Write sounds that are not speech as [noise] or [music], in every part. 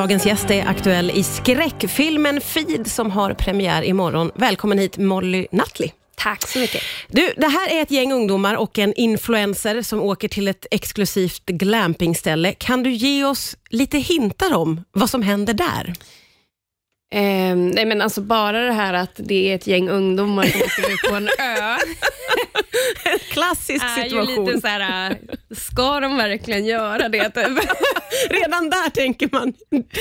Dagens gäst är aktuell i skräckfilmen Feed som har premiär imorgon. Välkommen hit Molly Nutley. Tack så mycket. Du, det här är ett gäng ungdomar och en influencer som åker till ett exklusivt glampingställe. Kan du ge oss lite hintar om vad som händer där? Eh, nej men alltså bara det här att det är ett gäng ungdomar som åker ut på en ö. [laughs] [laughs] Klassisk är situation. ju lite så här, ska de verkligen göra det? Typ? [laughs] Redan där tänker man,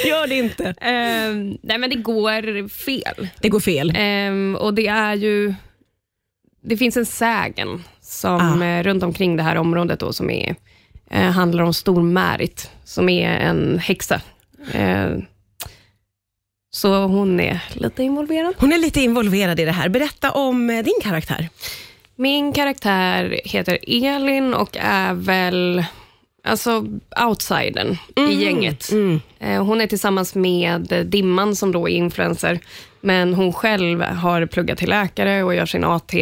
gör det inte. Eh, nej men det går fel. Det går fel. Eh, och det är ju, det finns en sägen som Ah. eh, runt omkring det här området då, som är, eh, handlar om Stor-Märit, som är en häxa. Eh, så hon är lite involverad. Hon är lite involverad i det här. Berätta om eh, din karaktär. Min karaktär heter Elin och är väl alltså outsidern i gänget. Mm. Eh, Hon är tillsammans med Dimman som då är influencer, men hon själv har pluggat till läkare och gör sin AT,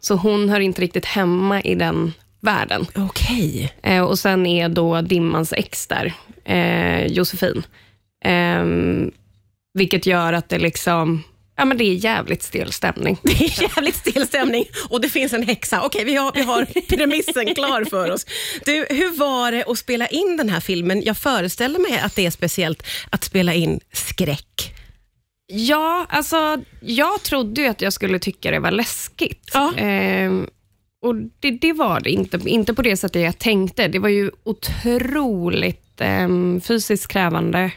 så hon hör inte riktigt hemma i den världen. Okej. Eh, Och sen är då Dimmans ex där, eh, Josefin. Ehm, vilket gör att det liksom, ja men det är jävligt stel stämning. [laughs] Det är jävligt still stämning och det finns en häxa. Okej, vi, har, vi har [laughs] premissen klar för oss. Du, hur var det att spela in den här filmen? Jag föreställer mig att det är speciellt att spela in skräck. Ja, alltså jag trodde ju att jag skulle tycka det var läskigt. Ja. Ehm, och det, det var det inte, inte på det sättet jag tänkte. Det var ju otroligt ehm, fysiskt krävande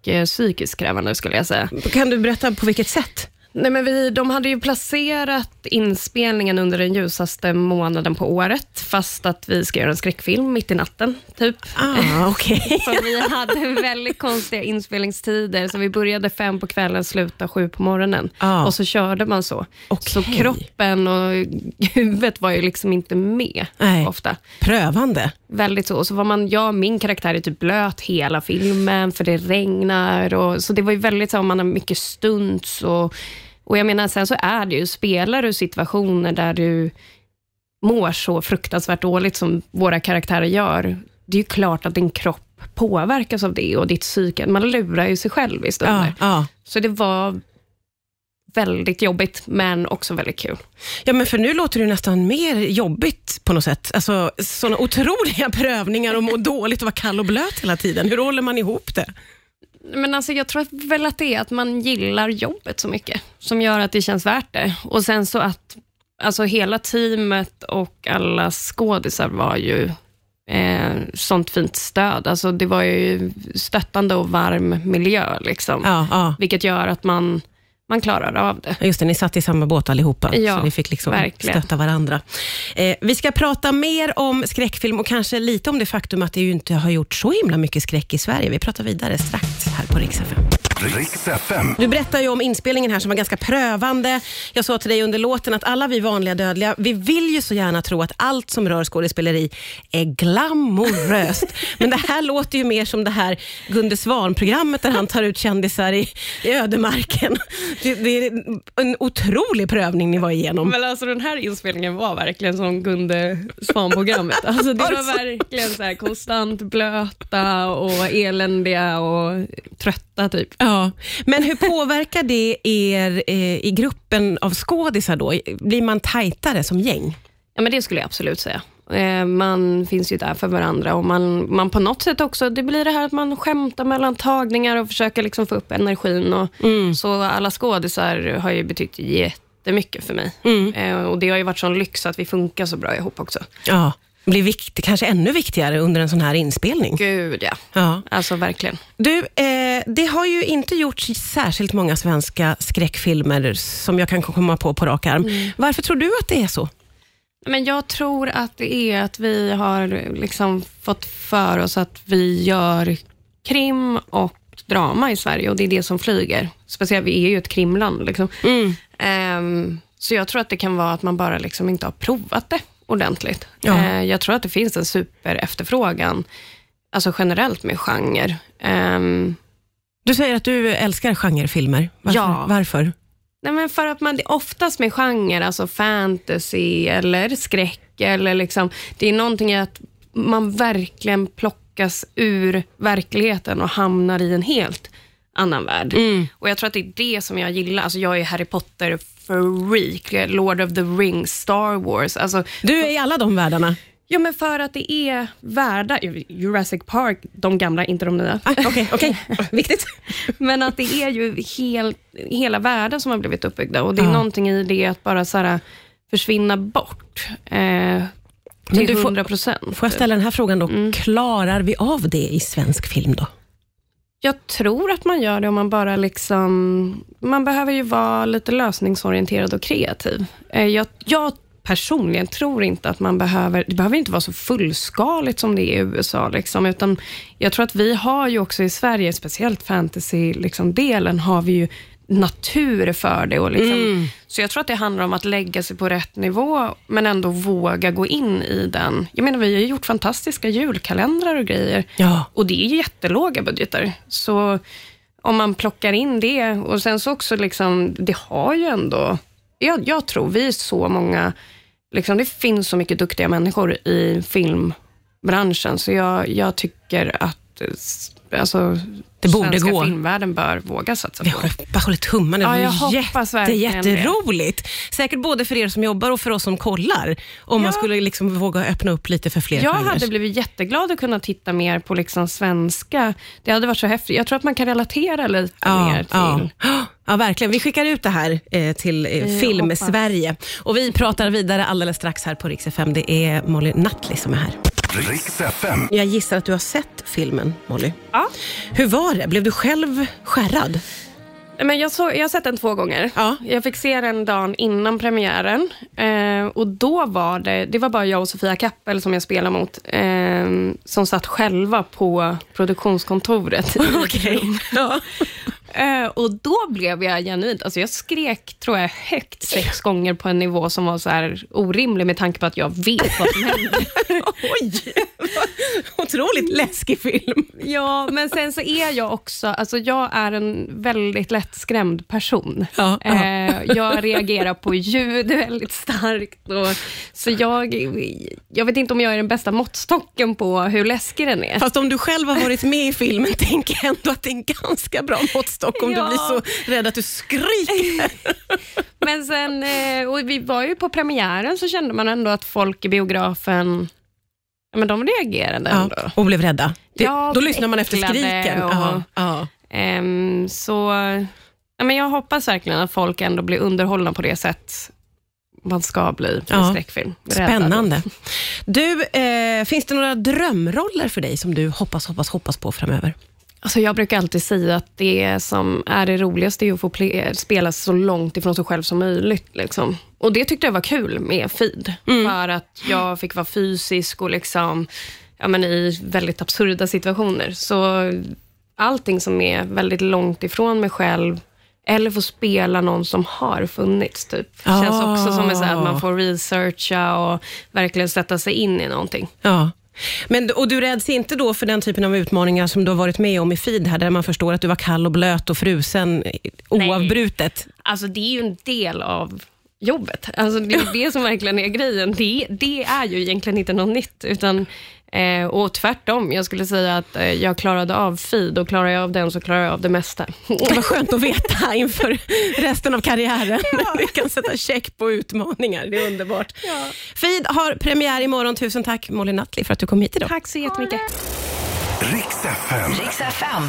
och eh, psykiskt krävande skulle jag säga. Kan du berätta på vilket sätt? Nej, men vi, de hade ju placerat inspelningen under den ljusaste månaden på året, fast att vi ska göra en skräckfilm mitt i natten, typ. Ah, okej. [laughs] Så vi hade väldigt konstiga inspelningstider, så vi började fem på kvällen, slutade sju på morgonen. Ah. Och så körde man så. Okej. Så kroppen och [laughs] huvudet var ju liksom inte med Nej. ofta. Prövande. Väldigt så. Och så var man, jag min karaktär är typ blöt hela filmen, för det regnar. Och, så det var ju väldigt så, man har mycket stunts och, och jag menar, sen så är det ju, spelar du situationer där du mår så fruktansvärt dåligt som våra karaktärer gör, det är ju klart att din kropp påverkas av det och ditt psyke. Man lurar ju sig själv i Ja, stunder. ja. Så det var väldigt jobbigt, men också väldigt kul. ja, men för nu låter det nästan mer jobbigt på något sätt. Alltså, sådana otroliga [laughs] prövningar och må dåligt och vara kall och blöt hela tiden. Hur håller man ihop det? Men alltså, jag tror väl att det är att man gillar jobbet så mycket, som gör att det känns värt det. Och sen så att alltså, hela teamet och alla skådisar var ju eh, sånt fint stöd. Alltså, det var ju stöttande och varm miljö, liksom. Ja, ja. vilket gör att man, man klarar av det. Just det, ni satt i samma båt allihopa, Ja, så ni fick liksom verkligen. stötta varandra. Eh, vi ska prata mer om skräckfilm och kanske lite om det faktum att det ju inte har gjort så himla mycket skräck i Sverige. Vi pratar vidare strax här på FM. Riks FM. Du berättar ju om inspelningen här som var ganska prövande. Jag sa till dig under låten att alla vi vanliga dödliga, vi vill ju så gärna tro att allt som rör skådespeleri är glamoröst. [laughs] Men det här låter ju mer som det här Gunde Svan-programmet där han tar ut kändisar i, i ödemarken. Det, det är en otrolig prövning ni var igenom. Men alltså den här inspelningen var verkligen som Gunde Svan-programmet. [laughs] Alltså det var verkligen så här konstant blöta och eländiga och trötta typ. Ja. Men hur påverkar det er eh, i gruppen av skådisar då? Blir man tajtare som gäng? Ja, men det skulle jag absolut säga. Eh, Man finns ju där för varandra och man, man på något sätt också, det blir det här att man skämtar mellan tagningar och försöker liksom få upp energin. Och, Så alla skådisar har ju betytt jättemycket för mig. Eh, Och Det har ju varit sån lyx att vi funkar så bra ihop också. Ja. Blir vikt, kanske ännu viktigare under en sån här inspelning. Gud ja. Ja. Alltså verkligen. Du, eh, det har ju inte gjorts särskilt många svenska skräckfilmer som jag kan komma på på rak arm. Varför tror du att det är så? Men jag tror att det är att vi har liksom fått för oss att vi gör krim och drama i Sverige och det är det som flyger. Speciellt, vi är ju ett krimland. Liksom. Ehm, så jag tror att det kan vara att man bara liksom inte har provat det ordentligt. Ja. Eh, jag tror att det finns en super efterfrågan, alltså generellt med genre. Ehm, Du säger att du älskar genrefilmer. Varför? Ja. Varför? Nej, men för att man oftast med genre, alltså fantasy eller skräck, eller liksom, det är någonting att man verkligen plockas ur verkligheten och hamnar i en helt annan värld. Och Jag tror att det är det som jag gillar. Alltså jag är Harry Potter-freak, Lord of the Rings, Star Wars. Alltså, Du är i alla de världarna. ja, men för att det är världar, Jurassic Park, de gamla, inte de nya. Ah, Okej, okej. [laughs] Viktigt. Men att det är ju hel, hela världen som har blivit uppbyggda och det är Ja. någonting i det att bara så här, försvinna bort eh, till du får- 100 procent. Får jag ställa den här frågan då? Mm. Klarar vi av det i svensk film då? Jag tror att man gör det om man bara liksom... Man behöver ju vara lite lösningsorienterad och kreativ. Eh, jag, jag personligen tror inte att man behöver... Det behöver inte vara så fullskaligt som det är i USA. Liksom, utan jag tror att vi har ju också i Sverige, speciellt fantasy-delen, liksom, har vi ju natur för det. Och liksom, Så jag tror att det handlar om att lägga sig på rätt nivå, men ändå våga gå in i den. Jag menar, vi har gjort fantastiska julkalendrar och grejer. Ja. Och det är ju jättelåga budgetar. Så om man plockar in det och sen så också, liksom, det har ju ändå... Jag, jag tror vi är så många, liksom, det finns så mycket duktiga människor i filmbranschen, så jag, jag tycker att eh, alltså, Det borde svenska gå. filmvärlden bör våga satsa Vi på. hoppas håller tummarna. Ja, Det hoppas jätte, det. jätteroligt. Säkert både för er som jobbar och för oss som kollar. Om man Ja. skulle liksom våga öppna upp lite för fler Jag genrer. hade blivit jätteglad att kunna titta mer på liksom svenska. Det hade varit så häftigt. Jag tror att man kan relatera lite mer till... Ja. ja, verkligen. Vi skickar ut det här eh, till eh, Vi Film hoppas. Sverige. Och vi pratar vidare alldeles strax här på Rix FM. Det är Molly Nutley som är här. Riks FM. Jag gissar att du har sett filmen, Molly. Ja. Hur var det? Blev du själv skärrad? Men jag, såg, jag har sett den två gånger. Ja. Jag fick se den dagen innan premiären. Eh, och då var det, det var bara jag och Sofia Kappel som jag spelar mot, eh, som satt själva på produktionskontoret. [laughs] Okej. rum. Ja. Eh, och då blev jag genuint, alltså jag skrek tror jag högt sex gånger på en nivå som var så här orimlig med tanke på att jag vet vad som händer. [laughs] Oj! Otroligt läskig film. Ja, men sen så är jag också, alltså jag är en väldigt lättskrämd person. Ja. Eh, jag reagerar på ljud väldigt starkt. Och, så jag, jag vet inte om jag är den bästa måttstocken på hur läskig den är. Fast om du själv har varit med i filmen, [laughs] tänker jag ändå att det är en ganska bra måttstock om Ja. du blir så rädd att du skriker. [laughs] Men sen, eh, och vi var ju på premiären, så kände man ändå att folk i biografen, men de reagerade ändå. Ja, och blev rädda. Det, Ja, då lyssnar man efter skriken. och- Ja, ja. Ehm, så ja, men jag hoppas verkligen att folk ändå blir underhållna på det sätt man ska bli i Ja. en skräckfilm. Spännande. Du, eh, finns det några drömroller för dig som du hoppas, hoppas, hoppas på framöver? Alltså jag brukar alltid säga att det som är det roligaste är att få spela så långt ifrån sig själv som möjligt. Liksom. Och Det tyckte jag var kul med Feed, för att jag fick vara fysisk och liksom, ja, men i väldigt absurda situationer. Så allting som är väldigt långt ifrån mig själv, eller få spela någon som har funnits, typ. känns Ah. också som att man får researcha och verkligen sätta sig in i någonting. Ja. Men, och du räds inte då för den typen av utmaningar som du har varit med om i feed här, där man förstår att du var kall och blöt och frusen oavbrutet? Alltså det är ju en del av jobbet. Alltså det är [laughs] det som verkligen är grejen. Det, det är ju egentligen inte något nytt. Utan, eh, och tvärtom, jag skulle säga att eh, jag klarade av feed och klarar jag av den så klarar jag av det mesta. Det var skönt att veta [laughs] inför resten av karriären. [laughs] Vi kan sätta check på utmaningar. Det är underbart. Feed har premiär imorgon. Tusen tack Molly Nutley för att du kom hit idag. Tack så jättemycket. Riks FM. Riks FM.